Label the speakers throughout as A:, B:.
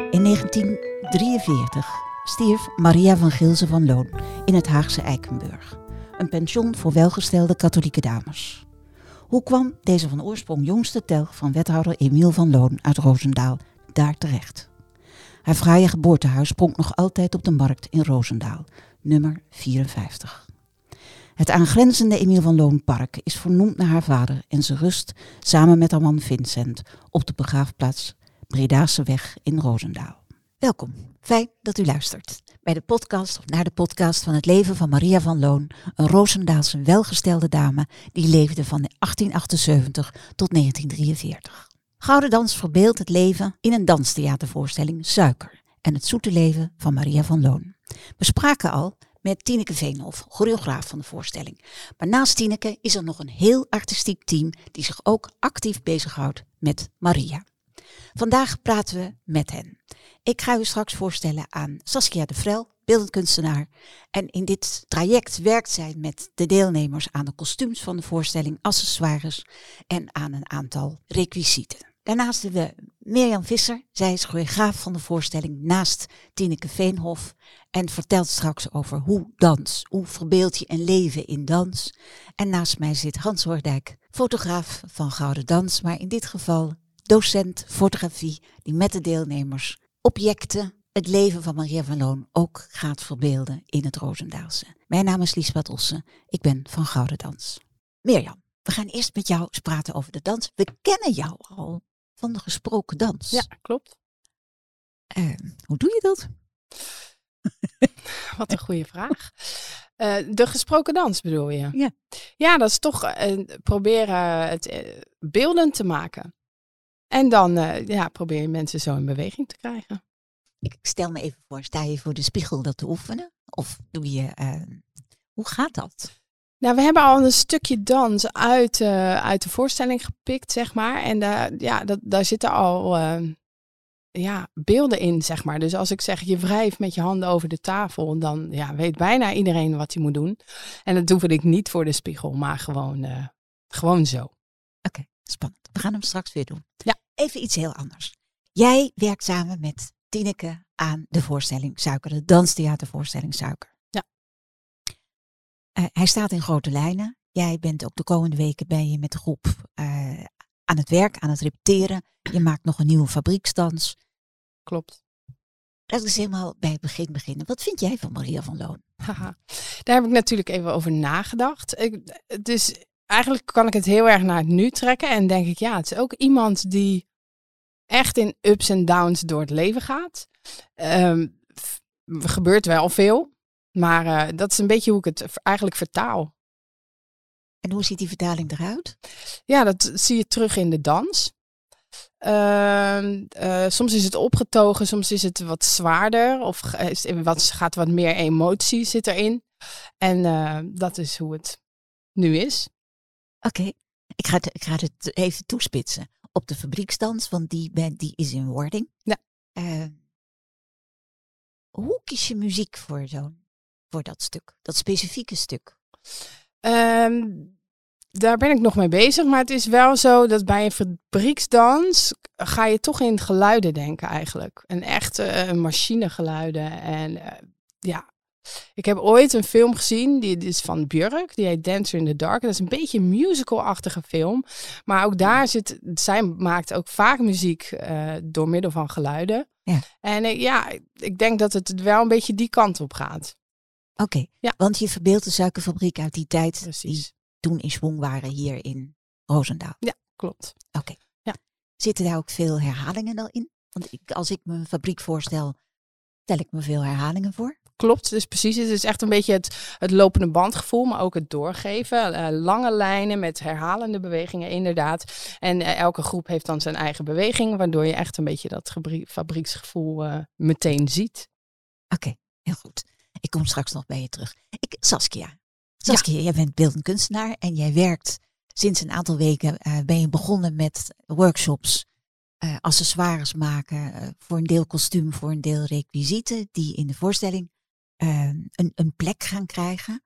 A: In 1943 stierf Maria van Gilze van Loon in het Haagse Eikenburg, een pension voor welgestelde katholieke dames. Hoe kwam deze van oorsprong jongste telg van wethouder Emiel van Loon uit Roosendaal daar terecht? Haar fraaie geboortehuis pronkt nog altijd op de markt in Roosendaal, nummer 54. Het aangrenzende Emiel van Loon Park is vernoemd naar haar vader en ze rust samen met haar man Vincent op de begraafplaats Bredase Weg in Roosendaal. Welkom, fijn dat u luistert bij de podcast of naar de podcast van het leven van Maria van Loon, een Roosendaalse welgestelde dame die leefde van 1878 tot 1943. Gouden Dans verbeeldt het leven in een danstheatervoorstelling Suiker en het zoete leven van Maria van Loon. We spraken al met Tineke Veenhoff, choreograaf van de voorstelling. Maar naast Tineke is er nog een heel artistiek team die zich ook actief bezighoudt met Maria. Vandaag praten we met hen. Ik ga u straks voorstellen aan Saskia de Vrel, beeldend kunstenaar. En in dit traject werkt zij met de deelnemers aan de kostuums van de voorstelling, accessoires en aan een aantal requisieten. Daarnaast hebben we Mirjam Visser. Zij is choreograaf van de voorstelling naast Tineke Veenhof. En vertelt straks over hoe dans, hoe verbeeld je een leven in dans. En naast mij zit Hans Hoordijk, fotograaf van Gouden Dans, maar in dit geval docent fotografie, die met de deelnemers objecten, het leven van Maria van Loon ook gaat verbeelden in het Roosendaalse. Mijn naam is Liesbeth Ossen, ik ben van Gouden Dans. Mirjam, we gaan eerst met jou eens praten over de dans. We kennen jou al van de gesproken dans.
B: Ja, klopt.
A: Uh, hoe doe je dat?
B: Wat een goede vraag. Uh, de gesproken dans bedoel je?
A: Ja.
B: Ja, dat is toch uh, proberen het beeldend te maken. En dan ja, probeer je mensen zo in beweging te krijgen.
A: Ik stel me even voor, sta je voor de spiegel dat te oefenen? Of doe je, hoe gaat dat?
B: Nou, we hebben al een stukje dans uit, uh, uit de voorstelling gepikt, zeg maar. En daar, ja, dat, daar zitten al uh, ja, beelden in, zeg maar. Dus als ik zeg, je wrijft met je handen over de tafel, dan ja, weet bijna iedereen wat je moet doen. En dat hoef ik niet voor de spiegel, maar gewoon, uh, gewoon zo. Oké,
A: okay, spannend. We gaan hem straks weer doen.
B: Ja.
A: Even iets heel anders. Jij werkt samen met Tineke aan de voorstelling Suiker, de danstheatervoorstelling Suiker. Uh, hij staat in grote lijnen. Jij bent ook de komende weken ben je met de groep uh, aan het werk, aan het repeteren. Je maakt nog een nieuwe fabrieksdans.
B: Klopt.
A: Laten we eens helemaal bij het begin beginnen. Wat vind jij van Maria van Loon?
B: Haha. Daar heb ik natuurlijk even over nagedacht. Ik, dus eigenlijk kan ik het heel erg naar het nu trekken. En denk ik, ja, het is ook iemand die echt in ups en downs door het leven gaat. Um, gebeurt wel veel. Maar uh, dat is een beetje hoe ik het eigenlijk vertaal.
A: En hoe ziet die vertaling eruit?
B: Ja, dat zie je terug in de dans. Uh, uh, soms is het opgetogen, soms is het wat zwaarder of is, wat, gaat wat meer emotie zit erin. En dat is hoe het nu is.
A: Oké, okay. ik, ga het, ik ga het even toespitsen op de fabrieksdans, want die, die is in wording.
B: Ja.
A: hoe kies je muziek voor zo'n voor dat stuk, dat specifieke stuk?
B: Um, daar ben ik nog mee bezig, maar het is wel zo dat bij een fabrieksdans ga je toch in geluiden denken eigenlijk. Een echte uh, machinegeluiden en uh, ja. Ik heb ooit een film gezien, die is van Björk, die heet Dancer in the Dark. Dat is een beetje een musical-achtige film. Maar ook daar zit, zij maakt ook vaak muziek uh, door middel van geluiden.
A: Ja.
B: En ja, ik denk dat het wel een beetje die kant op gaat.
A: Oké, okay.
B: ja.
A: want je verbeeldt de suikerfabriek uit die tijd
B: Precies.
A: die toen in zwang waren hier in Roosendaal.
B: Ja, klopt.
A: Oké. Okay.
B: Ja.
A: Zitten daar ook veel herhalingen dan in? Want ik, als ik me een fabriek voorstel, stel ik me veel herhalingen voor.
B: Klopt, dus precies. Het is echt een beetje het, het lopende bandgevoel, maar ook het doorgeven. Uh, lange lijnen met herhalende bewegingen, inderdaad. En uh, elke groep heeft dan zijn eigen beweging, waardoor je echt een beetje dat fabrieksgevoel uh, meteen ziet.
A: Oké, okay, heel goed. Ik kom straks nog bij je terug. Ik, Saskia. Saskia, ja. jij bent beeldend kunstenaar en jij werkt sinds een aantal weken. Ben je begonnen met workshops, accessoires maken, voor een deel kostuum, voor een deel requisieten, die in de voorstelling een, een, plek gaan krijgen.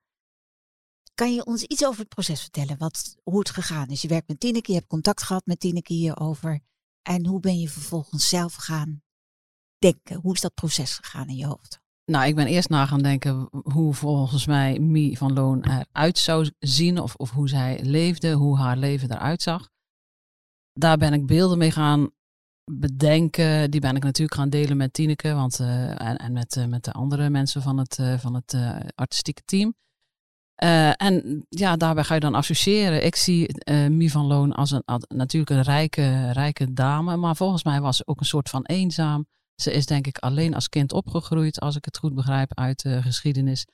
A: Kan je ons iets over het proces vertellen, wat, hoe het gegaan is? Je werkt met Tineke, je hebt contact gehad met Tineke hierover. En hoe ben je vervolgens zelf gaan denken? Hoe is dat proces gegaan in je hoofd?
C: Nou, ik ben eerst na gaan denken hoe volgens mij Mie van Loon eruit zou zien. Of, of hoe zij leefde, hoe haar leven eruit zag. Daar ben ik beelden mee gaan bedenken. Die ben ik natuurlijk gaan delen met Tineke want, uh, en, en met, uh, met de andere mensen van het, uh, van het artistieke team. en ja, daarbij ga je dan associëren. Ik zie Mie van Loon als een, natuurlijk een rijke, rijke dame, maar volgens mij was ze ook een soort van eenzaam. Ze is denk ik alleen als kind opgegroeid, als ik het goed begrijp uit de geschiedenis.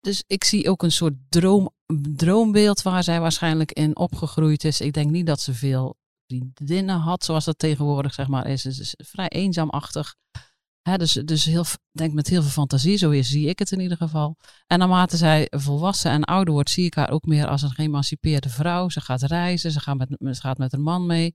C: Dus ik zie ook een soort droom, droombeeld waar zij waarschijnlijk in opgegroeid is. Ik denk niet dat ze veel vriendinnen had, zoals dat tegenwoordig zeg maar is. Het is vrij eenzaamachtig. He, dus dus heel, denk met heel veel fantasie, zo is, zie ik het in ieder geval. En naarmate zij volwassen en ouder wordt, zie ik haar ook meer als een geëmancipeerde vrouw. Ze gaat reizen, ze gaat met, ze gaat met haar man mee.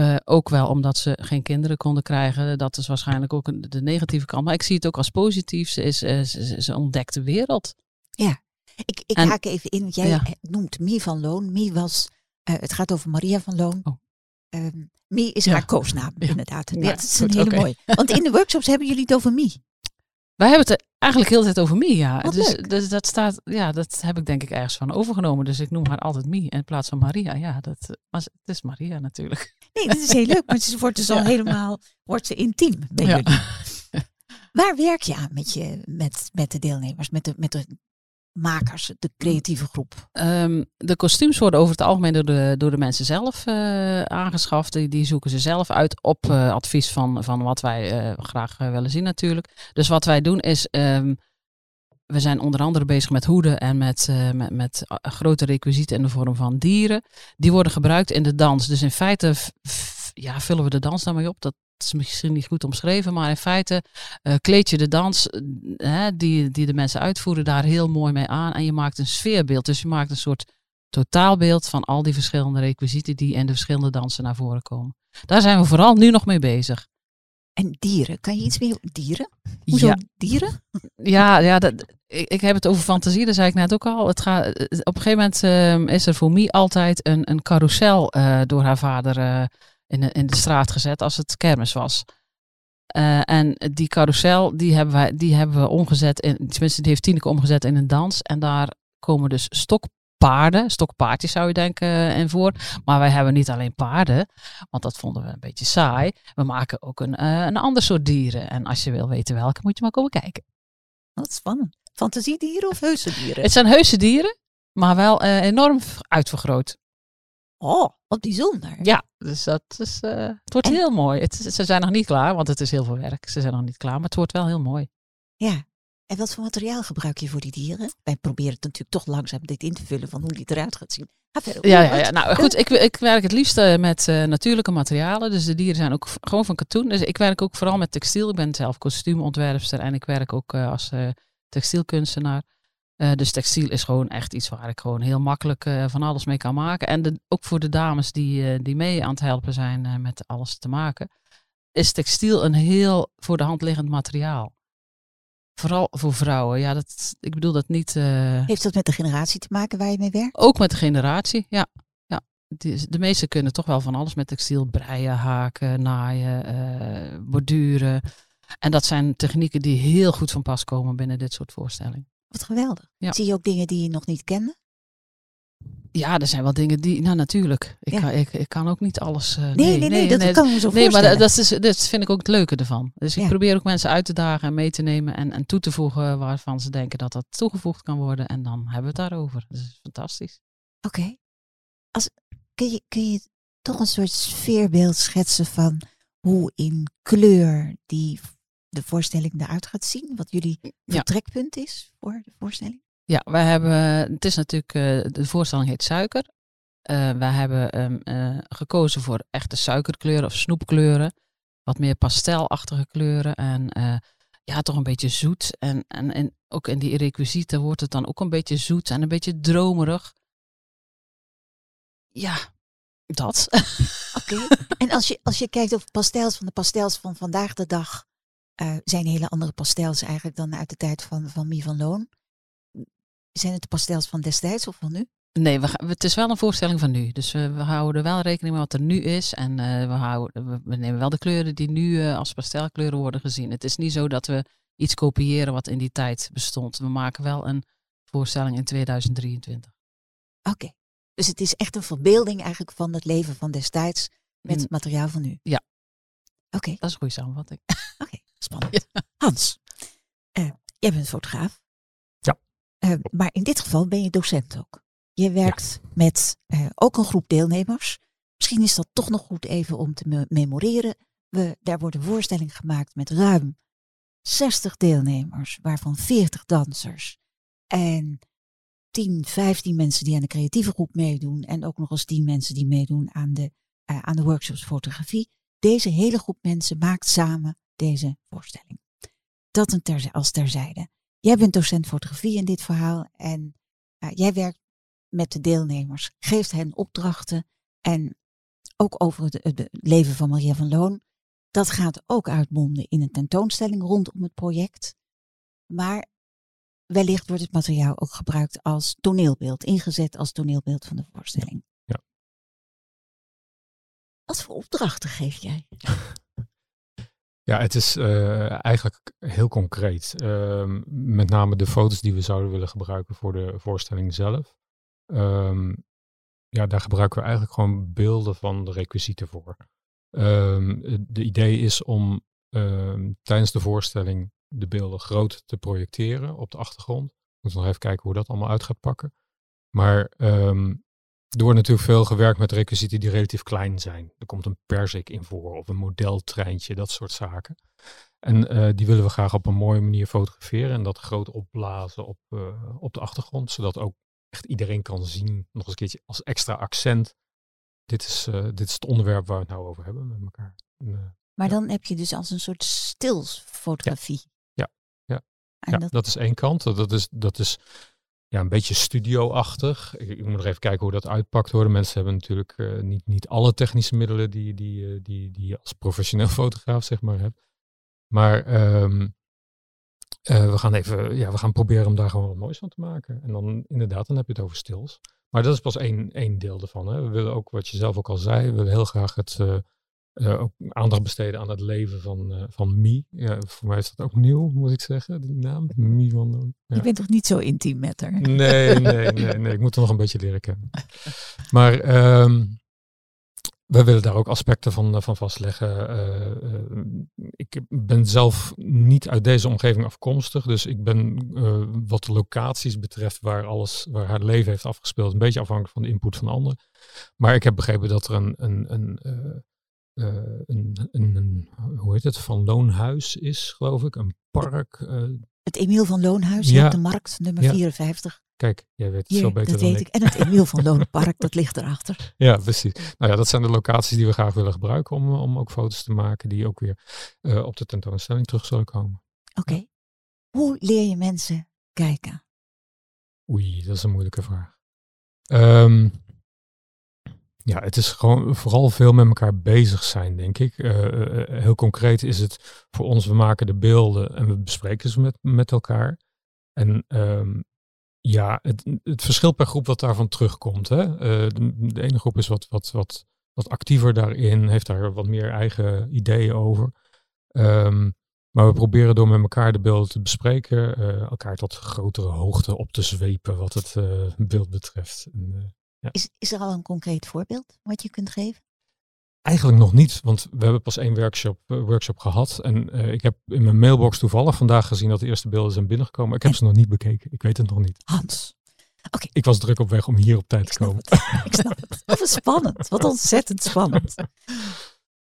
C: Uh, ook wel omdat ze geen kinderen konden krijgen. Dat is waarschijnlijk ook een, de negatieve kant. Maar ik zie het ook als positief. Ze, is, uh, ze, ze, ontdekt de wereld.
A: Ja, ik, ik en, haak even in. Jij ja. noemt Mie van Loon. Mie was het gaat over Maria van Loon. Oh. Um, Mie is ja. haar koosnaam, ja. inderdaad. Ja, dat is een hele okay. mooie. Want in de workshops hebben jullie het over Mie.
C: Wij hebben het eigenlijk heel de tijd over Mie, ja. Dus, dus, dat staat, ja, dat heb ik denk ik ergens van overgenomen. Dus ik noem haar altijd Mie in plaats van Maria. Ja, dat, maar het is Maria natuurlijk.
A: Nee, dat is heel leuk. Maar ze wordt dus al helemaal, wordt ze intiem bij jullie. Waar werk je aan met, je, met, met de deelnemers, met de, met de makers, de creatieve groep?
C: Um, de kostuums worden over het algemeen door de, door de mensen zelf uh, aangeschaft. Die, zoeken ze zelf uit op uh, advies van, van wat wij uh, graag willen zien natuurlijk. Dus wat wij doen is, um, we zijn onder andere bezig met hoeden en met, met, met grote requisieten in de vorm van dieren. Die worden gebruikt in de dans. Dus in feite ja, vullen we de dans daarmee op. Dat, is misschien niet goed omschreven, maar in feite uh, kleed je de dans uh, die, die de mensen uitvoeren daar heel mooi mee aan. En je maakt een sfeerbeeld. Dus je maakt een soort totaalbeeld van al die verschillende requisieten die in de verschillende dansen naar voren komen. Daar zijn we vooral nu nog mee bezig.
A: En dieren, kan je iets meer dieren? Hoezo ja. dieren?
C: Ja, ja dat, ik, ik, heb het over fantasie, dat zei ik net ook al. Het gaat, op een gegeven moment uh, is er voor mij altijd een, een carousel door haar vader in de, in de straat gezet als het kermis was. Uh, en die carousel, die hebben, wij, die hebben we omgezet, in, tenminste die heeft Tineke omgezet in een dans. En daar komen dus stokpaarden, stokpaardjes zou je denken, uh, in voor. Maar wij hebben niet alleen paarden, want dat vonden we een beetje saai. We maken ook een, uh, een ander soort dieren. En als je wil weten welke, moet je maar komen kijken.
A: Wat spannend. Fantasiedieren of heuse dieren?
C: Het zijn heuse dieren, maar wel enorm uitvergroot.
A: Oh, wat bijzonder.
C: Ja, dus dat is, uh, het wordt heel mooi. Het, ze zijn nog niet klaar, want het is heel veel werk. Ze zijn nog niet klaar, maar het wordt wel heel mooi.
A: Ja. En wat voor materiaal gebruik je voor die dieren? Wij proberen het natuurlijk toch langzaam dit in te vullen van hoe die eruit gaat zien.
C: ja, ja, ja, nou goed, ik, ik werk het liefst uh, met uh, natuurlijke materialen. Dus de dieren zijn ook gewoon van katoen. Dus ik werk ook vooral met textiel. Ik ben zelf kostuumontwerpster en ik werk ook als textielkunstenaar. Uh, dus textiel is gewoon echt iets waar ik gewoon heel makkelijk uh, van alles mee kan maken. En de, ook voor de dames die, uh, die mee aan het helpen zijn met alles te maken, is textiel een heel voor de hand liggend materiaal. Vooral voor vrouwen. Ja, dat, ik bedoel dat niet.
A: Heeft dat met de generatie te maken waar je mee werkt?
C: Ook met de generatie, ja. ja. Die, de meesten kunnen toch wel van alles met textiel. Breien, haken, naaien, borduren. En dat zijn technieken die heel goed van pas komen binnen dit soort voorstellingen.
A: Wat geweldig. Zie je ook dingen die je nog niet kende?
C: Ja, er zijn wel dingen die, nou natuurlijk. Ik, kan, ik, ik kan ook niet alles. Uh,
A: nee, nee, nee, nee, dat nee, kan me zo
C: Nee, maar dat, is, dat vind ik ook het leuke ervan. Dus ik probeer ook mensen uit te dagen en mee te nemen en, en toe te voegen waarvan ze denken dat dat toegevoegd kan worden. En dan hebben we het daarover. Dat is fantastisch.
A: Oké. Als Kun, je, kun je toch een soort sfeerbeeld schetsen van hoe in kleur die de voorstelling eruit gaat zien? Wat jullie vertrekpunt is voor de voorstelling?
C: Ja, wij hebben, het is natuurlijk, uh, de voorstelling heet Suiker. Uh, wij hebben um, uh, gekozen voor echte suikerkleuren of snoepkleuren. Wat meer pastelachtige kleuren en ja, toch een beetje zoet. En, en, en ook in die requisieten wordt het dan ook een beetje zoet en een beetje dromerig. Ja, dat.
A: Oké. En als je, als je kijkt op pastels van de pastels van vandaag de dag, uh, zijn hele andere pastels eigenlijk dan uit de tijd van, van Mie van Loon. Zijn het de pastels van destijds of van nu?
C: Nee, we, het is wel een voorstelling van nu. Dus we, we houden wel rekening met wat er nu is. En we, houden, we, nemen wel de kleuren die nu als pastelkleuren worden gezien. Het is niet zo dat we iets kopiëren wat in die tijd bestond. We maken wel een voorstelling in 2023.
A: Oké, dus het is echt een verbeelding eigenlijk van het leven van destijds met het materiaal van nu.
C: Ja.
A: Oké.
C: Dat is een goede samenvatting.
A: Oké, spannend. Hans, uh, jij bent fotograaf.
D: Ja.
A: Uh, maar in dit geval ben je docent ook. Je werkt met uh, ook een groep deelnemers. Misschien is dat toch nog goed even om te me memoreren. We, daar wordt een voorstelling gemaakt met ruim 60 deelnemers, waarvan 40 dansers. En 10, 15 mensen die aan de creatieve groep meedoen. En ook nog eens 10 mensen die meedoen aan de, uh, aan de workshops fotografie. Deze hele groep mensen maakt samen deze voorstelling. Dat een ter, als terzijde. Jij bent docent fotografie in dit verhaal en uh, jij werkt met de deelnemers, geeft hen opdrachten en ook over het, het leven van Maria van Loon. Dat gaat ook uitmonden in een tentoonstelling rondom het project. Maar wellicht wordt het materiaal ook gebruikt als toneelbeeld, ingezet als toneelbeeld van de voorstelling.
D: Ja.
A: Wat voor opdrachten geef jij?
D: Ja, het is uh, eigenlijk heel concreet. Uh, met name de foto's die we zouden willen gebruiken voor de voorstelling zelf. Um, ja, daar gebruiken we eigenlijk gewoon beelden van de requisieten voor. Um, de idee is om tijdens de voorstelling de beelden groot te projecteren op de achtergrond. We nog even kijken hoe dat allemaal uit gaat pakken. Maar er wordt natuurlijk veel gewerkt met requisieten die relatief klein zijn. Er komt een persik in voor of een modeltreintje, dat soort zaken. En uh, die willen we graag op een mooie manier fotograferen en dat groot opblazen op, uh, op de achtergrond, zodat ook echt iedereen kan zien, nog eens een keertje als extra accent. Dit is, uh, dit is het onderwerp waar we het nou over hebben met elkaar. En,
A: maar dan heb je dus als een soort stilsfotografie.
D: Ja, ja. ja. ja dat... dat... is één kant. Dat is, dat is ja, een beetje studio-achtig. Ik, moet nog even kijken hoe dat uitpakt hoor. Mensen hebben natuurlijk uh, niet, niet alle technische middelen die, die, uh, die, die je als professioneel fotograaf zeg maar hebt. Maar um, uh, we gaan even, ja, we gaan proberen om daar gewoon wat moois van te maken. En dan inderdaad, dan heb je het over stils. Maar dat is pas één, één deel ervan. Hè. We willen ook, wat je zelf ook al zei, we willen heel graag het, uh, ook aandacht besteden aan het leven van, uh, van Mie. Ja, voor mij is dat ook nieuw, moet ik zeggen, die naam. Mie van.
A: Ja. Je bent toch niet zo intiem met haar?
D: Nee, nee, nee, nee. Ik moet er nog een beetje leren kennen. Maar um, we willen daar ook aspecten van, eh, van vastleggen. Uh, ik ben zelf niet uit deze omgeving afkomstig, dus ik ben wat de locaties betreft waar alles, waar haar leven heeft afgespeeld, een beetje afhankelijk van de input van anderen. Maar ik heb begrepen dat er een, een, een een, een, een, hoe heet het, van Loonhuis is, geloof ik. Een park. Uh,
A: het Emiel van Loonhuis, ja. op de markt, nummer ja. 54.
D: Kijk, jij weet het Hier, veel beter
A: dat
D: dan
A: weet ik. En het Emiel van Loonpark, dat ligt erachter.
D: Ja, precies. Nou ja, dat zijn de locaties die we graag willen gebruiken om, om ook foto's te maken die ook weer uh, op de tentoonstelling terug zullen komen.
A: Oké. Okay. Hoe leer je mensen kijken?
D: Oei, dat is een moeilijke vraag. Um, ja, het is gewoon vooral veel met elkaar bezig zijn, denk ik. Uh, heel concreet is het voor ons, we maken de beelden en we bespreken ze met, met elkaar. En um, ja, het, het verschilt per groep wat daarvan terugkomt. Hè? Uh, de, ene groep is wat, wat, wat, wat actiever daarin, heeft daar wat meer eigen ideeën over. Um, maar we proberen door met elkaar de beelden te bespreken, elkaar tot grotere hoogte op te zwepen wat het beeld betreft. En,
A: ja. Is, is er al een concreet voorbeeld wat je kunt geven?
D: Eigenlijk nog niet, want we hebben pas één workshop, uh, workshop gehad. En uh, ik heb in mijn mailbox toevallig vandaag gezien dat de eerste beelden zijn binnengekomen. Ik heb en... ze nog niet bekeken. Ik weet het nog niet.
A: Hans. Okay.
D: Ik was druk op weg om hier op tijd te komen.
A: Het. Ik snap het. Wat spannend. Wat ontzettend spannend.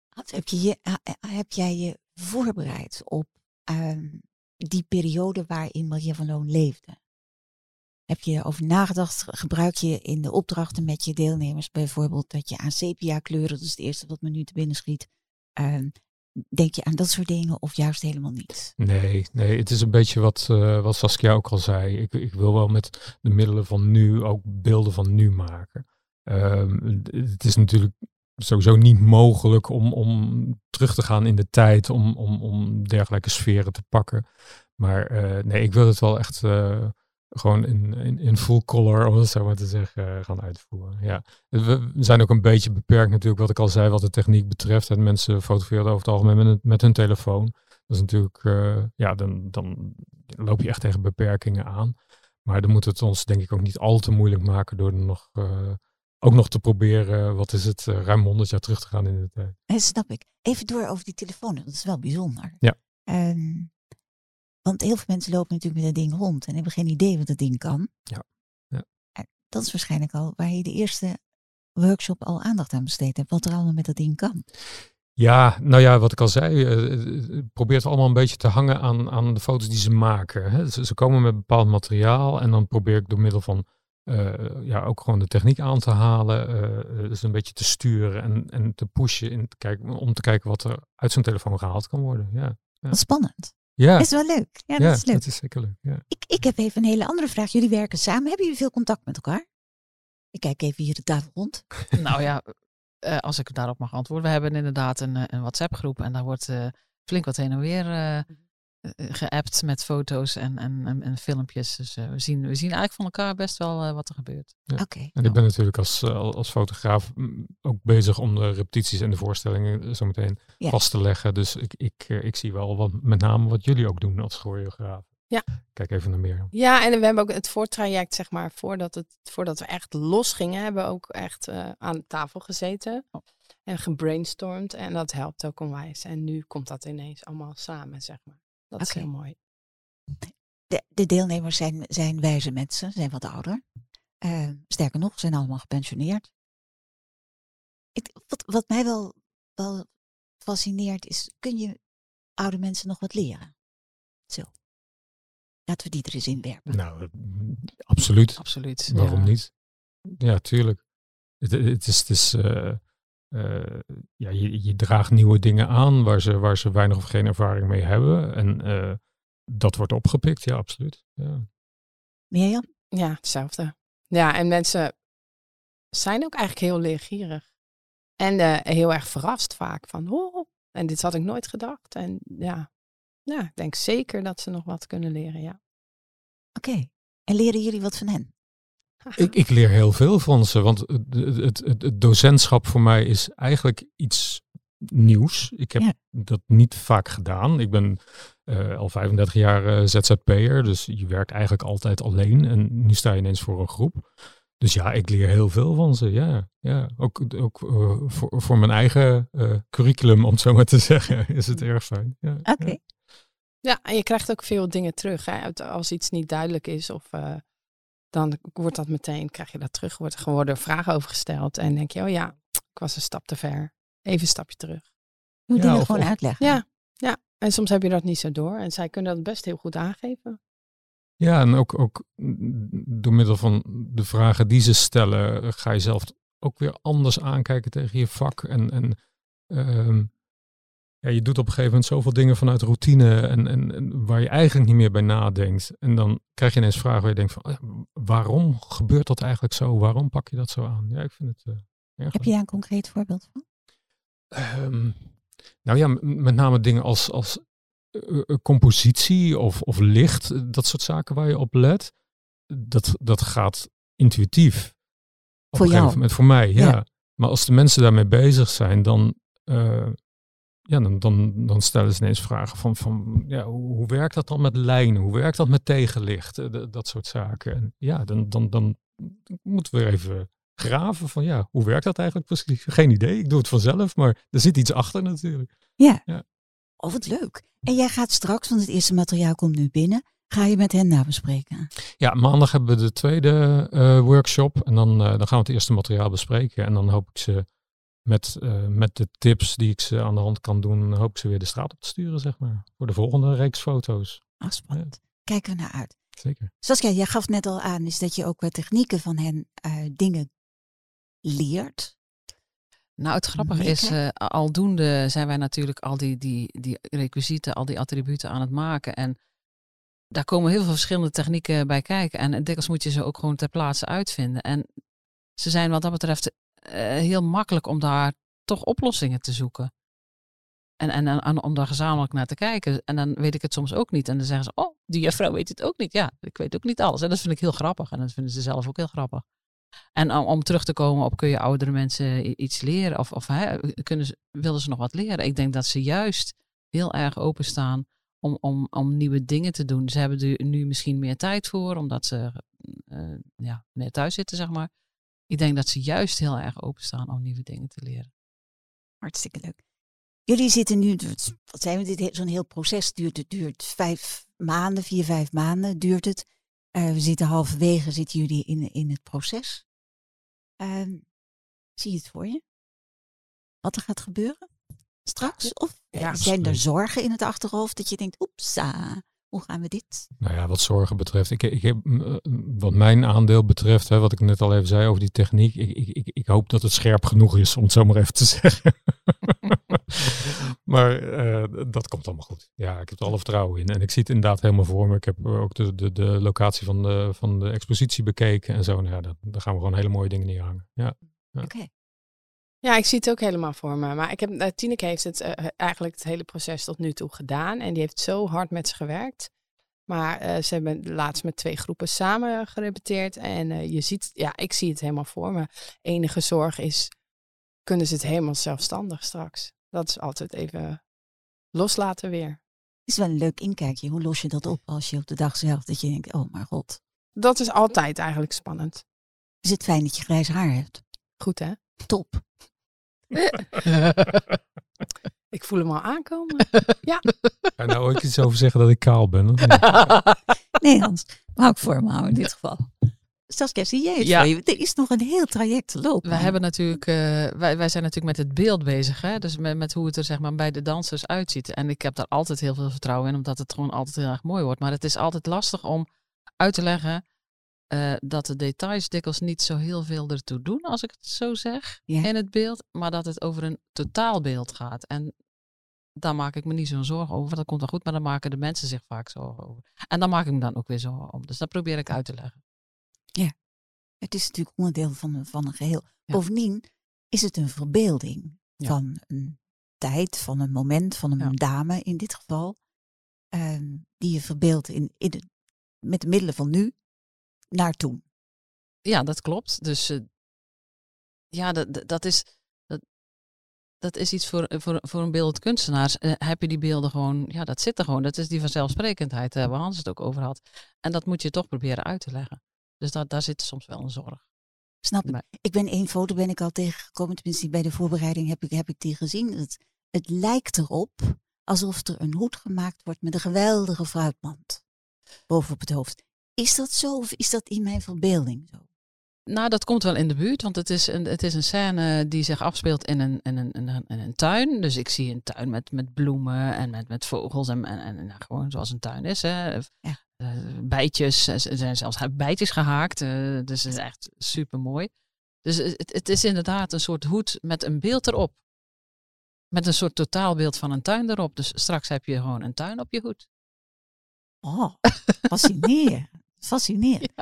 A: Hans, heb, je je, heb jij je voorbereid op uh, die periode waarin Maria van Loon leefde? Heb je over nagedacht? Gebruik je in de opdrachten met je deelnemers bijvoorbeeld dat je aan sepia kleuren, dat is het eerste wat me nu te binnen schiet. Uh, denk je aan dat soort dingen of juist helemaal niet?
D: Nee, nee het is een beetje wat, uh, wat Saskia ook al zei. Ik, ik wil wel met de middelen van nu ook beelden van nu maken. Uh, het is natuurlijk sowieso niet mogelijk om, om terug te gaan in de tijd om, om, om dergelijke sferen te pakken. Maar uh, nee, ik wil het wel echt gewoon in, in, in full color, om het zo maar te zeggen, gaan uitvoeren. Ja. We zijn ook een beetje beperkt natuurlijk, wat ik al zei, wat de techniek betreft. En mensen fotograferen over het algemeen met, met hun telefoon. Dat is natuurlijk, ja, dan, dan loop je echt tegen beperkingen aan. Maar dan moet het ons denk ik ook niet al te moeilijk maken door er nog ook nog te proberen, wat is het, uh, ruim 100 jaar terug te gaan in de tijd.
A: Dat snap ik. Even door over die telefoon, dat is wel bijzonder.
D: Ja.
A: Ehm, want heel veel mensen lopen natuurlijk met dat ding rond en hebben geen idee wat het ding kan.
D: Ja. ja.
A: Dat is waarschijnlijk al waar je de eerste workshop al aandacht aan besteed hebt, wat er allemaal met dat ding kan.
D: Ja, nou ja, wat ik al zei, uh, probeert allemaal een beetje te hangen aan, aan de foto's die ze maken. Hè. Ze, ze, komen met bepaald materiaal en dan probeer ik door middel van uh, ja, ook gewoon de techniek aan te halen. Uh, dus een beetje te sturen en, en te pushen in te kijken, om te kijken wat er uit zo'n telefoon gehaald kan worden. Ja, ja.
A: Wat spannend.
D: Ja.
A: Is wel leuk. Ja, dat is leuk.
D: Dat is zeker leuk. Ja.
A: Ik, ik heb even een hele andere vraag. Jullie werken samen. Hebben jullie veel contact met elkaar? Ik kijk even hier de tafel rond.
C: nou ja, uh, als ik daarop mag antwoorden. We hebben inderdaad een, een WhatsApp groep en daar wordt flink wat heen en weer eh, geappt met foto's en, en, en, filmpjes. Dus uh, we, zien, we zien eigenlijk van elkaar best wel uh, wat er gebeurt.
D: Ja.
A: Oké.
D: En ik ben natuurlijk als, als fotograaf mm, ook bezig om de repetities en de voorstellingen zo meteen ja. vast te leggen. Dus ik, ik, ik zie wel wat, met name wat jullie ook doen als choreograaf.
B: Ja.
D: Kijk even naar meer.
B: Ja, en we hebben ook het voortraject, zeg maar, voordat, het, voordat we echt los gingen, hebben we ook echt aan tafel gezeten. Oh. En gebrainstormd. En dat helpt ook onwijs. En nu komt dat ineens allemaal samen, zeg maar. Dat is heel mooi.
A: De, de, deelnemers zijn, zijn wijze mensen, zijn wat ouder. Uh, sterker nog, zijn allemaal gepensioneerd. Ik, wat, wat mij wel, wel fascineert is, kun je oude mensen nog wat leren? Zo. Laten we die er eens in werpen.
D: Nou, absoluut.
C: Absoluut.
D: Waarom niet? Ja, tuurlijk. Het, het is, het is uh, uh, ja, je, je, draagt nieuwe dingen aan waar ze, waar ze weinig of geen ervaring mee hebben. En uh, dat wordt opgepikt, ja, absoluut. Ja.
A: Mirjam?
B: Ja, hetzelfde. Ja, en mensen zijn ook eigenlijk heel leergierig. En uh, heel erg verrast vaak van, oh, en dit had ik nooit gedacht. En ja, ja ik denk zeker dat ze nog wat kunnen leren, ja.
A: Oké, okay. en leren jullie wat van hen?
D: Ik, ik, leer heel veel van ze, want het, het, het, het, docentschap voor mij is eigenlijk iets nieuws. Ik heb dat niet vaak gedaan. Ik ben uh, al 35 jaar uh, ZZP'er, dus je werkt eigenlijk altijd alleen en nu sta je ineens voor een groep. Dus ja, ik leer heel veel van ze. Ja, ja. ook, ook uh, voor, voor mijn eigen curriculum, om het zo maar te zeggen, is het erg fijn. Ja,
A: Oké. Okay.
B: Ja. ja. en je krijgt ook veel dingen terug. Hè? Als iets niet duidelijk is of dan wordt dat meteen, krijg je dat terug, wordt er gewoon vragen over gesteld. En denk je, oh ja, ik was een stap te ver. Even een stapje terug.
A: Moet je ja, gewoon uitleggen.
B: Ja, ja, en soms heb je dat niet zo door. En zij kunnen dat best heel goed aangeven.
D: Ja, en ook, ook door middel van de vragen die ze stellen, ga je zelf ook weer anders aankijken tegen je vak. En, en uh, ja, je doet op een gegeven moment zoveel dingen vanuit routine en, en, en, waar je eigenlijk niet meer bij nadenkt. En dan krijg je ineens vragen waar je denkt van, oh waarom gebeurt dat eigenlijk zo? Waarom pak je dat zo aan? Ja, ik vind het uh, erg
A: Heb je daar een concreet voorbeeld van?
D: Um, nou ja, met name dingen als, als uh, compositie of, of licht, dat soort zaken waar je op let. Dat, dat gaat intuïtief. Op
A: voor
D: een gegeven moment voor mij, ja. ja. Maar als de mensen daarmee bezig zijn, dan uh, ja, dan, dan, dan stellen ze ineens vragen van, van ja, hoe, hoe werkt dat dan met lijnen? Hoe werkt dat met tegenlicht? Eh, dat soort zaken. En ja, dan, dan, dan moeten we even graven van ja, hoe werkt dat eigenlijk precies? Geen idee, ik doe het vanzelf, maar er zit iets achter natuurlijk.
A: Ja, ja. oh wat leuk. En jij gaat straks, want het eerste materiaal komt nu binnen, ga je met hen nabespreken?
D: Ja, maandag hebben we de tweede uh, workshop en dan, uh, dan gaan we het eerste materiaal bespreken en dan hoop ik ze met, uh, met de tips die ik ze aan de hand kan doen, hoop ik ze weer de straat op te sturen, zeg maar. Voor de volgende reeks foto's.
A: Ah, spannend. Ja. Kijken we naar uit.
D: Zeker.
A: Saskia, jij gaf net al aan, is dat je ook wat technieken van hen uh, dingen leert.
C: Nou, het grappige is, uh, aldoende zijn wij natuurlijk al die, die, die requisieten, al die attributen aan het maken. En daar komen heel veel verschillende technieken bij kijken. En dikwijls moet je ze ook gewoon ter plaatse uitvinden. En ze zijn wat dat betreft heel makkelijk om daar toch oplossingen te zoeken. En, en, om daar gezamenlijk naar te kijken. En dan weet ik het soms ook niet. En dan zeggen ze, oh, die juffrouw weet het ook niet. Ja, ik weet ook niet alles. En dat vind ik heel grappig. En dat vinden ze zelf ook heel grappig. En om, om terug te komen op, kun je oudere mensen iets leren? Of, of hè, kunnen ze, willen ze nog wat leren? Ik denk dat ze juist heel erg openstaan om, om, om nieuwe dingen te doen. Ze hebben er nu misschien meer tijd voor, omdat ze uh, ja, meer thuis zitten, zeg maar. Ik denk dat ze juist heel erg openstaan om nieuwe dingen te leren.
A: Hartstikke leuk. Jullie zitten nu, wat zijn we, dit zo'n heel proces duurt, het duurt vijf maanden, vier, vijf maanden duurt het. Uh, we zitten halverwege, zitten jullie in, in het proces. Uh, zie je het voor je? Wat er gaat gebeuren straks? Of ja, zijn er zorgen in het achterhoofd dat je denkt, oepsa, hoe gaan we dit?
D: Nou ja, wat zorgen betreft, ik, ik heb, wat mijn aandeel betreft, hè, wat ik net al even zei over die techniek, ik, ik, ik, hoop dat het scherp genoeg is, om het zo maar even te zeggen. maar uh, dat komt allemaal goed. Ja, ik heb er alle vertrouwen in. En ik zie het inderdaad helemaal voor me. Ik heb ook de, de, de locatie van de, van de expositie bekeken en zo. Nou ja, daar gaan we gewoon hele mooie dingen neerhangen. Ja.
A: ja. Oké.
B: Ja, ik zie het ook helemaal voor me. Maar ik heb, uh, Tineke heeft het uh, eigenlijk het hele proces tot nu toe gedaan. En die heeft zo hard met ze gewerkt. Maar uh, ze hebben laatst met twee groepen samen gerepeteerd. En je ziet, ja, ik zie het helemaal voor me. Enige zorg is, kunnen ze het helemaal zelfstandig straks? Dat is altijd even loslaten weer.
A: Het is wel een leuk inkijkje. Hoe los je dat op als je op de dag zelf dat je denkt, oh maar god.
B: Dat is altijd eigenlijk spannend.
A: Is het fijn dat je grijs haar hebt?
B: Goed hè?
A: Top.
B: ik voel hem al aankomen. Ja.
D: Ga je nou ooit iets over zeggen dat ik kaal ben?
A: nee, Hans. Hou ik voor me houden in dit geval. Saskia, zie jij het ja. Er is nog een heel traject te lopen.
C: We hebben natuurlijk, uh, wij, wij zijn natuurlijk met het beeld bezig. Hè? Dus met, met hoe het er zeg maar, bij de dansers uitziet. En ik heb daar altijd heel veel vertrouwen in, omdat het gewoon altijd heel erg mooi wordt. Maar het is altijd lastig om uit te leggen uh, dat de details dikwijls niet zo heel veel ertoe doen, als ik het zo zeg, in het beeld, maar dat het over een totaalbeeld gaat. En daar maak ik me niet zo'n zorgen over. Dat komt wel goed, maar dan maken de mensen zich vaak zorgen over. En dan maak ik me dan ook weer zorgen om. Dus dat probeer ik uit te leggen.
A: Ja, het is natuurlijk onderdeel van, van een geheel. Bovendien is het een verbeelding van een tijd, van een moment, van een dame in dit geval, uh, die je verbeeldt in, in de, met de middelen van nu naar toen.
C: Ja, dat klopt. Dus uh, ja, dat, dat is. Dat, dat is iets voor, voor, voor een beeldend kunstenaar. Uh, heb je die beelden gewoon, ja, dat zit er gewoon. Dat is die vanzelfsprekendheid uh, waar Hans het ook over had. En dat moet je toch proberen uit te leggen. Dus dat, daar zit soms wel een zorg.
A: Snap ik. Ik ben één foto ben ik al tegengekomen, tenminste bij de voorbereiding heb ik, heb ik die gezien. Het, het lijkt erop alsof er een hoed gemaakt wordt met een geweldige fruitmand boven op het hoofd. Is dat zo of is dat in mijn verbeelding zo?
C: Nou, dat komt wel in de buurt, want het is een, het is een scène die zich afspeelt in een, in een, in een, in een tuin. Dus ik zie een tuin met, met bloemen en met, met vogels en, en, en nou, gewoon zoals een tuin is. Hè. Ja. Uh, bijtjes, er zijn zelfs bijtjes gehaakt, uh, dus het is echt super mooi. Dus het, het is inderdaad een soort hoed met een beeld erop. Met een soort totaalbeeld van een tuin erop. Dus straks heb je gewoon een tuin op je hoed.
A: Oh, fascinerend. Fascinerend.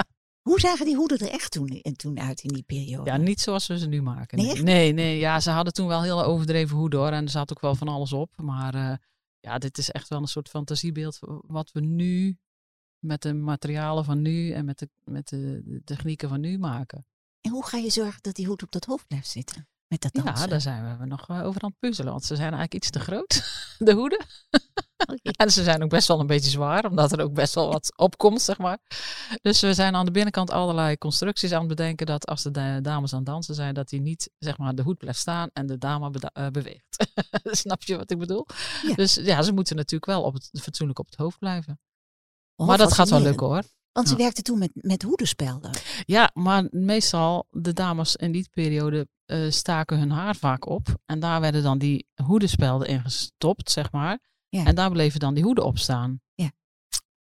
A: Hoe zagen die hoeden er echt toen, en toen uit in die periode?
C: Ja, niet zoals we ze nu maken.
A: Nee,
C: nee, nee, ja, ze hadden toen wel heel overdreven hoeden hoor. En er zat ook wel van alles op. Maar uh, ja, dit is echt wel een soort fantasiebeeld wat we nu met de materialen van nu en met de, met de, de technieken van nu maken.
A: En hoe ga je zorgen dat die hoed op dat hoofd blijft zitten? Met dat
C: dansen? Ja, daar zijn we nog over aan het puzzelen. Want ze zijn eigenlijk iets te groot, de hoeden. En ze zijn ook best wel een beetje zwaar, omdat er ook best wel wat opkomt, zeg maar. Dus we zijn aan de binnenkant allerlei constructies aan het bedenken dat als de dames aan het dansen zijn, dat die niet, zeg maar, de hoed blijft staan en de dame uh, beweegt. Snap je wat ik bedoel? Dus ja, ze moeten natuurlijk wel op het, fatsoenlijk op het hoofd blijven. Oh, maar dat gaat wel lukken hoor.
A: Want ze werkte toen met, met hoedenspelden.
C: Ja, maar meestal de dames in die periode uh, staken hun haar vaak op. En daar werden dan die hoedenspelden in gestopt, zeg maar. En daar bleven dan die hoeden op staan.
A: Ja.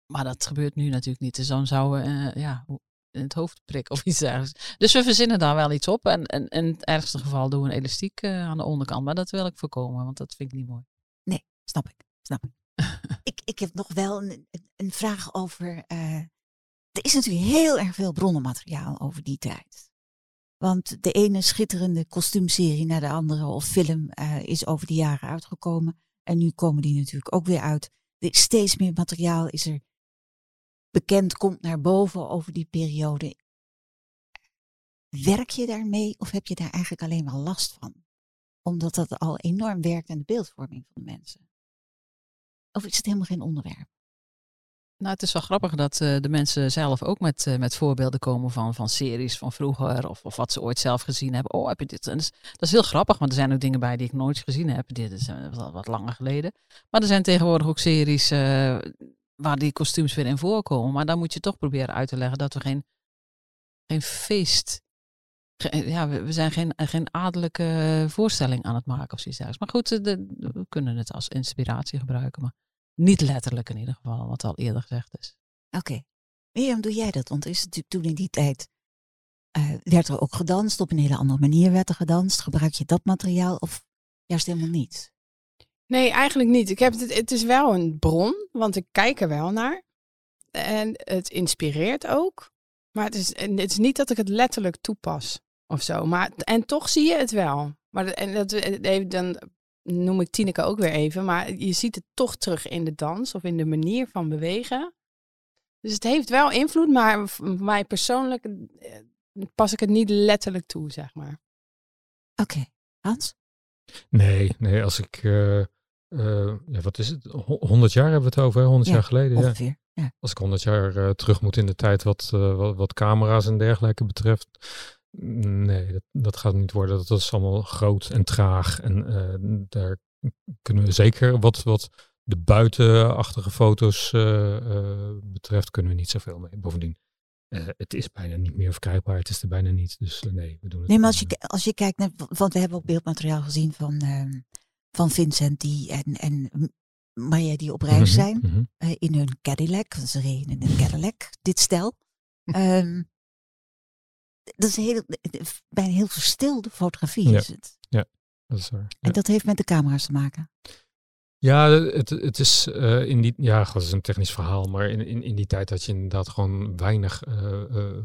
C: Maar dat gebeurt nu natuurlijk niet. Dus dan zouden we uh, ja, in het hoofd prikken of iets dergelijks. Dus we verzinnen daar wel iets op. En, en in het ergste geval doen we een elastiek uh, aan de onderkant. Maar dat wil ik voorkomen, want dat vind ik niet mooi.
A: Nee, snap ik. Snap ik. ik, ik heb nog wel een, een vraag over. Uh, er is natuurlijk heel erg veel bronnenmateriaal over die tijd. Want de ene schitterende kostuumserie naar de andere of film uh, is over de jaren uitgekomen. En nu komen die natuurlijk ook weer uit. Er is steeds meer materiaal is er bekend, komt naar boven over die periode. Werk je daarmee of heb je daar eigenlijk alleen maar last van? Omdat dat al enorm werkt aan de beeldvorming van de mensen. Of is het helemaal geen onderwerp?
C: Nou, het is wel grappig dat uh, de mensen zelf ook met, uh, met voorbeelden komen van, van series van vroeger of, of wat ze ooit zelf gezien hebben. Oh, heb je dit? En dat, is, heel grappig, want er zijn ook dingen bij die ik nooit gezien heb. Dit is uh, wat, langer geleden. Maar er zijn tegenwoordig ook series waar die kostuums weer in voorkomen. Maar dan moet je toch proberen uit te leggen dat we geen, geen feest ja, we zijn geen, geen adellijke voorstelling aan het maken of zoiets. Maar goed, we kunnen het als inspiratie gebruiken. Maar niet letterlijk in ieder geval, wat al eerder gezegd is.
A: Oké. Okay. Mirjam, doe jij dat? Want is het natuurlijk toen in die tijd uh, werd er ook gedanst, op een hele andere manier werd er gedanst. Gebruik je dat materiaal of juist helemaal niet?
B: Nee, eigenlijk niet. Ik heb het, het is wel een bron, want ik kijk er wel naar. En het inspireert ook. Maar het is, het is niet dat ik het letterlijk toepas of zo. Maar, en toch zie je het wel. Maar en dat, dan noem ik Tineke ook weer even. Maar je ziet het toch terug in de dans of in de manier van bewegen. Dus het heeft wel invloed, maar voor mij persoonlijk eh, pas ik het niet letterlijk toe, zeg maar.
A: Oké, Hans?
D: Nee, nee, als ik, uh, uh, ja, wat is het, 100 jaar hebben we het over, 100 jaar geleden.
A: Ongeveer, ja.
D: Als ik 100 jaar uh, terug moet in de tijd wat, wat, wat, camera's en dergelijke betreft, Nee, dat, dat gaat niet worden. Dat is allemaal groot en traag. En uh, daar kunnen we zeker wat, wat de buitenachtige foto's uh, uh, betreft, kunnen we niet zoveel mee. Bovendien, het is bijna niet meer verkrijgbaar. Het is er bijna niet. Dus nee, we doen het.
A: Nee, maar als je, als je kijkt naar, want we hebben ook beeldmateriaal gezien van, ehm, van Vincent die en, en Maria die op reis mhm, zijn mm -hmm. in hun Cadillac. Ze reden in een Cadillac, dit stel. um, dat is heel, bij een heel verstilde fotografie
D: ja.
A: is het.
D: Ja, dat is waar.
A: En dat heeft met de camera's te maken.
D: Ja, het, het is uh, in die, ja, dat is een technisch verhaal, maar in, in, in die tijd had je inderdaad gewoon weinig uh, uh,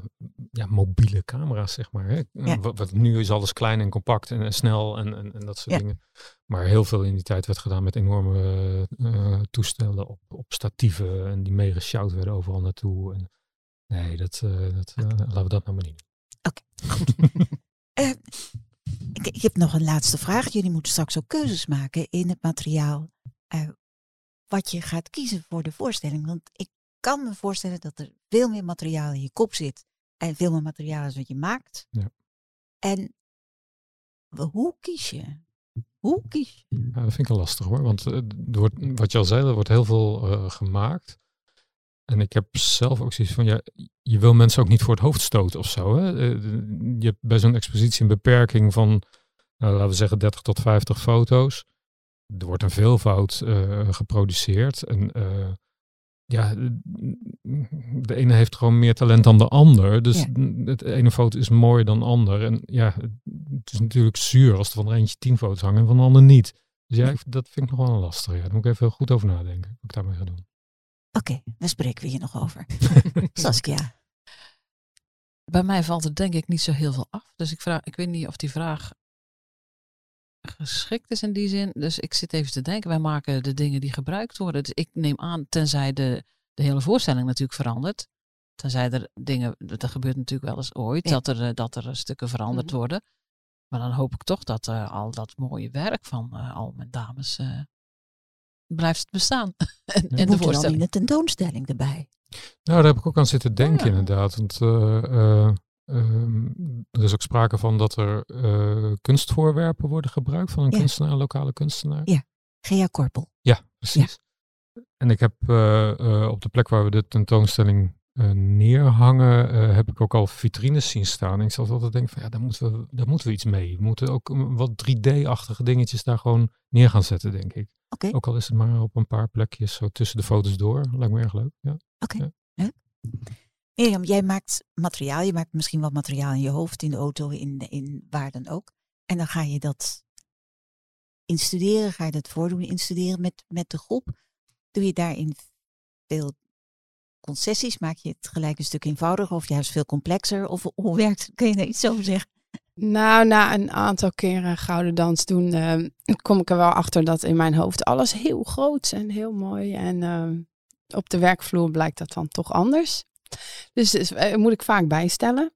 D: ja, mobiele camera's, zeg maar. Hè?
A: Ja.
D: Wat, wat, nu is alles klein en compact en, en snel en, en, en, dat soort
A: Ja.
D: dingen. Maar heel veel in die tijd werd gedaan met enorme toestellen op, op statieven en die meegesjouwd werden overal naartoe. En, nee, dat, dat, laten we dat nou maar niet
A: Oké, goed. uh, ik, ik, heb nog een laatste vraag. Jullie moeten straks ook keuzes maken in het materiaal. Uh, wat je gaat kiezen voor de voorstelling. Want ik kan me voorstellen dat er veel meer materiaal in je kop zit. En veel meer materiaal is wat je maakt.
D: Ja.
A: En hoe kies je? Hoe kies je?
D: Ja, dat vind ik wel lastig hoor. Want uh, wordt, wat je al zei, er wordt heel veel gemaakt. En ik heb zelf ook zoiets van, ja, je wil mensen ook niet voor het hoofd stoten of zo. Hè? Je hebt bij zo'n expositie een beperking van, nou, laten we zeggen, 30 tot 50 foto's. Er wordt een veelvoud uh, geproduceerd. En uh, ja, de ene heeft gewoon meer talent dan de ander. Dus
A: Ja.
D: het ene foto is mooier dan de ander. En ja, het is natuurlijk zuur als er van er eentje tien foto's hangen en van de ander niet. Dus ja, ik- dat vind ik nog wel een lastig. Ja. Daar moet ik even goed over nadenken. Wat ik daarmee ga doen.
A: Oké, daar spreken we hier nog over. Saskia.
C: Bij mij valt er denk ik niet zo heel veel af. Dus ik, vraag, ik weet niet of die vraag geschikt is in die zin. Dus ik zit even te denken. Wij maken de dingen die gebruikt worden. Dus ik neem aan, tenzij de, de hele voorstelling natuurlijk verandert. Tenzij er dingen, dat gebeurt natuurlijk wel eens ooit,
A: Ja.
C: dat, er, eh, dat er stukken veranderd
B: Mhm.
C: worden. Maar dan hoop ik toch dat eh, al dat mooie werk van eh, al mijn dames eh, blijft bestaan. in, in de
A: Moet er dan
C: voorstelling.
A: in de tentoonstelling erbij?
D: Nou, daar heb ik ook aan zitten denken
C: Ja.
D: inderdaad. Want eh, eh, ehm, er is ook sprake van dat er eh, kunstvoorwerpen worden gebruikt van een
A: Ja.
D: kunstenaar, een lokale kunstenaar.
A: Gea Korpel.
D: Ja, precies. En ik heb eh, eh, op de plek waar we de tentoonstelling neerhangen, eh, heb ik ook al vitrines zien staan. En ik zat altijd denken van ja, daar moeten we, daar moeten we iets mee. We moeten ook mm, wat 3D-achtige dingetjes daar gewoon neer gaan zetten, denk ik.
A: Oké,
D: Ook al is het maar op een paar plekjes zo tussen de foto's door. Lijkt me erg leuk. Ja.
A: oké. Leuk. Mirjam, jij maakt materiaal. Je maakt misschien wat materiaal in je hoofd, in de auto, in, in waar dan ook. En dan ga je dat instuderen, ga je dat voordoen, instuderen met, met de groep. Doe je daarin veel concessies? Maak je het gelijk een stuk eenvoudiger of juist veel complexer? Of hoe werkt het? Kun je daar iets over zeggen?
B: Nou, na een aantal keren gouden dans doen, uh, kom ik er wel achter dat in mijn hoofd alles heel groot en heel mooi. En uh, op de werkvloer blijkt dat dan toch anders. Dus, dus uh, moet ik vaak bijstellen.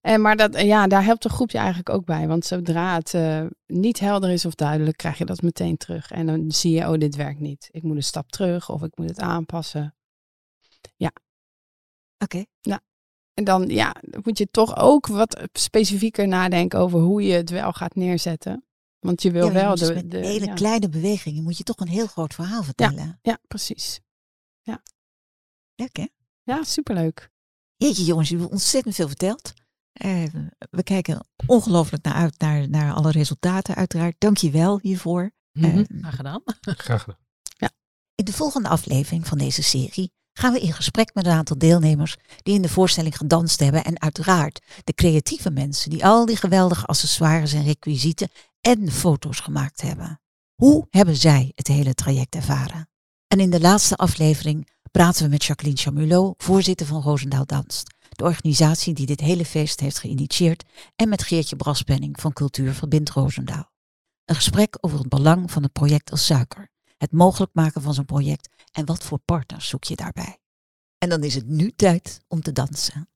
B: En, maar dat, ja, daar helpt een groepje eigenlijk ook bij. Want zodra het uh, niet helder is of duidelijk, krijg je dat meteen terug. En dan zie je, oh, dit werkt niet. Ik moet een stap terug of ik moet het aanpassen. Ja.
A: Oké. Okay.
B: Nou, en dan ja, moet je toch ook wat specifieker nadenken over hoe je het wel gaat neerzetten. Want je wil
A: ja,
B: wel
A: dus
B: de,
A: met
B: de
A: hele
B: ja.
A: kleine bewegingen moet je toch een heel groot verhaal vertellen.
B: Ja, precies. Ja.
A: Leuk hè?
B: Ja, superleuk.
A: Jeetje jongens, jullie hebben ontzettend veel verteld. Uh, we kijken ongelooflijk naar uit naar, naar alle resultaten uiteraard. Dank je wel hiervoor.
C: Mm
A: Uh,
C: Graag gedaan.
D: Graag gedaan.
A: in de volgende aflevering van deze serie gaan we in gesprek met een aantal deelnemers die in de voorstelling gedanst hebben en uiteraard de creatieve mensen die al die geweldige accessoires en requisieten en foto's gemaakt hebben. Hoe hebben zij het hele traject ervaren? En in de laatste aflevering praten we met Jacqueline Chamulot, voorzitter van Roosendaal Danst, de organisatie die dit hele feest heeft geïnitieerd, en met Geertje Braspenning van Cultuur Verbindt Roosendaal. Een gesprek over het belang van het project als suiker, het mogelijk maken van zo'n project en wat voor partners zoek je daarbij. En dan is het nu tijd om te dansen.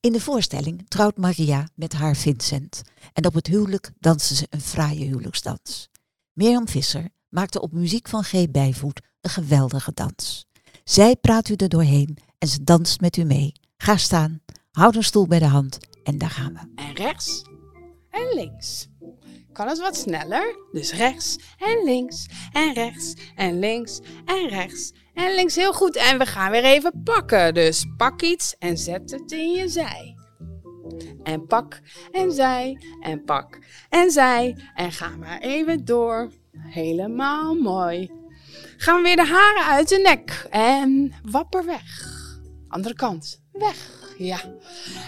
A: In de voorstelling trouwt Maria met haar Vincent en op het huwelijk dansen ze een fraaie huwelijksdans. Mirjam Visser maakte op muziek van G. Bijvoet een geweldige dans. Zij praat u er doorheen en ze danst met u mee. Ga staan, houd een stoel bij de hand en daar gaan we.
B: En rechts en links. Kan het wat sneller? Dus rechts en links en rechts en links en rechts en links. Heel goed. En we gaan weer even pakken. Dus pak iets en zet het in je zij. En pak en zij en pak en zij. En ga maar even door. Helemaal mooi. Gaan we weer de haren uit de nek. En wapper weg. Andere kant. Weg. Ja.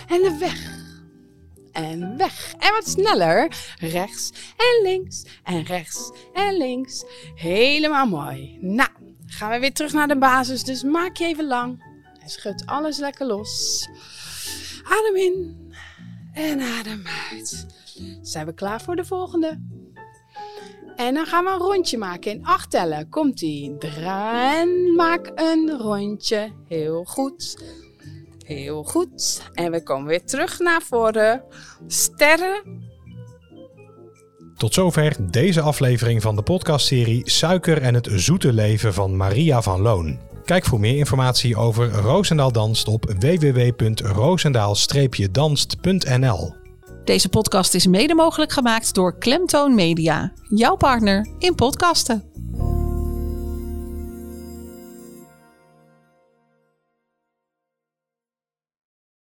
B: En de weg. En weg. En wat sneller. Rechts en links. En rechts en links. Helemaal mooi. Nou, gaan we weer terug naar de basis. Dus maak je even lang. En schud alles lekker los. Adem in. En adem uit. Zijn we klaar voor de volgende? En dan gaan we een rondje maken in acht tellen. Komt ie. Draai en maak een rondje. Heel goed. Heel goed. En we komen weer terug naar voren. Sterren.
E: Tot zover deze aflevering van de podcastserie Suiker en het zoete leven van Maria van Loon. Kijk voor meer informatie over Roosendaal Danst op www.roosendaal-danst.nl.
F: Deze podcast is mede mogelijk gemaakt door Klemtoon Media, jouw partner in podcasten.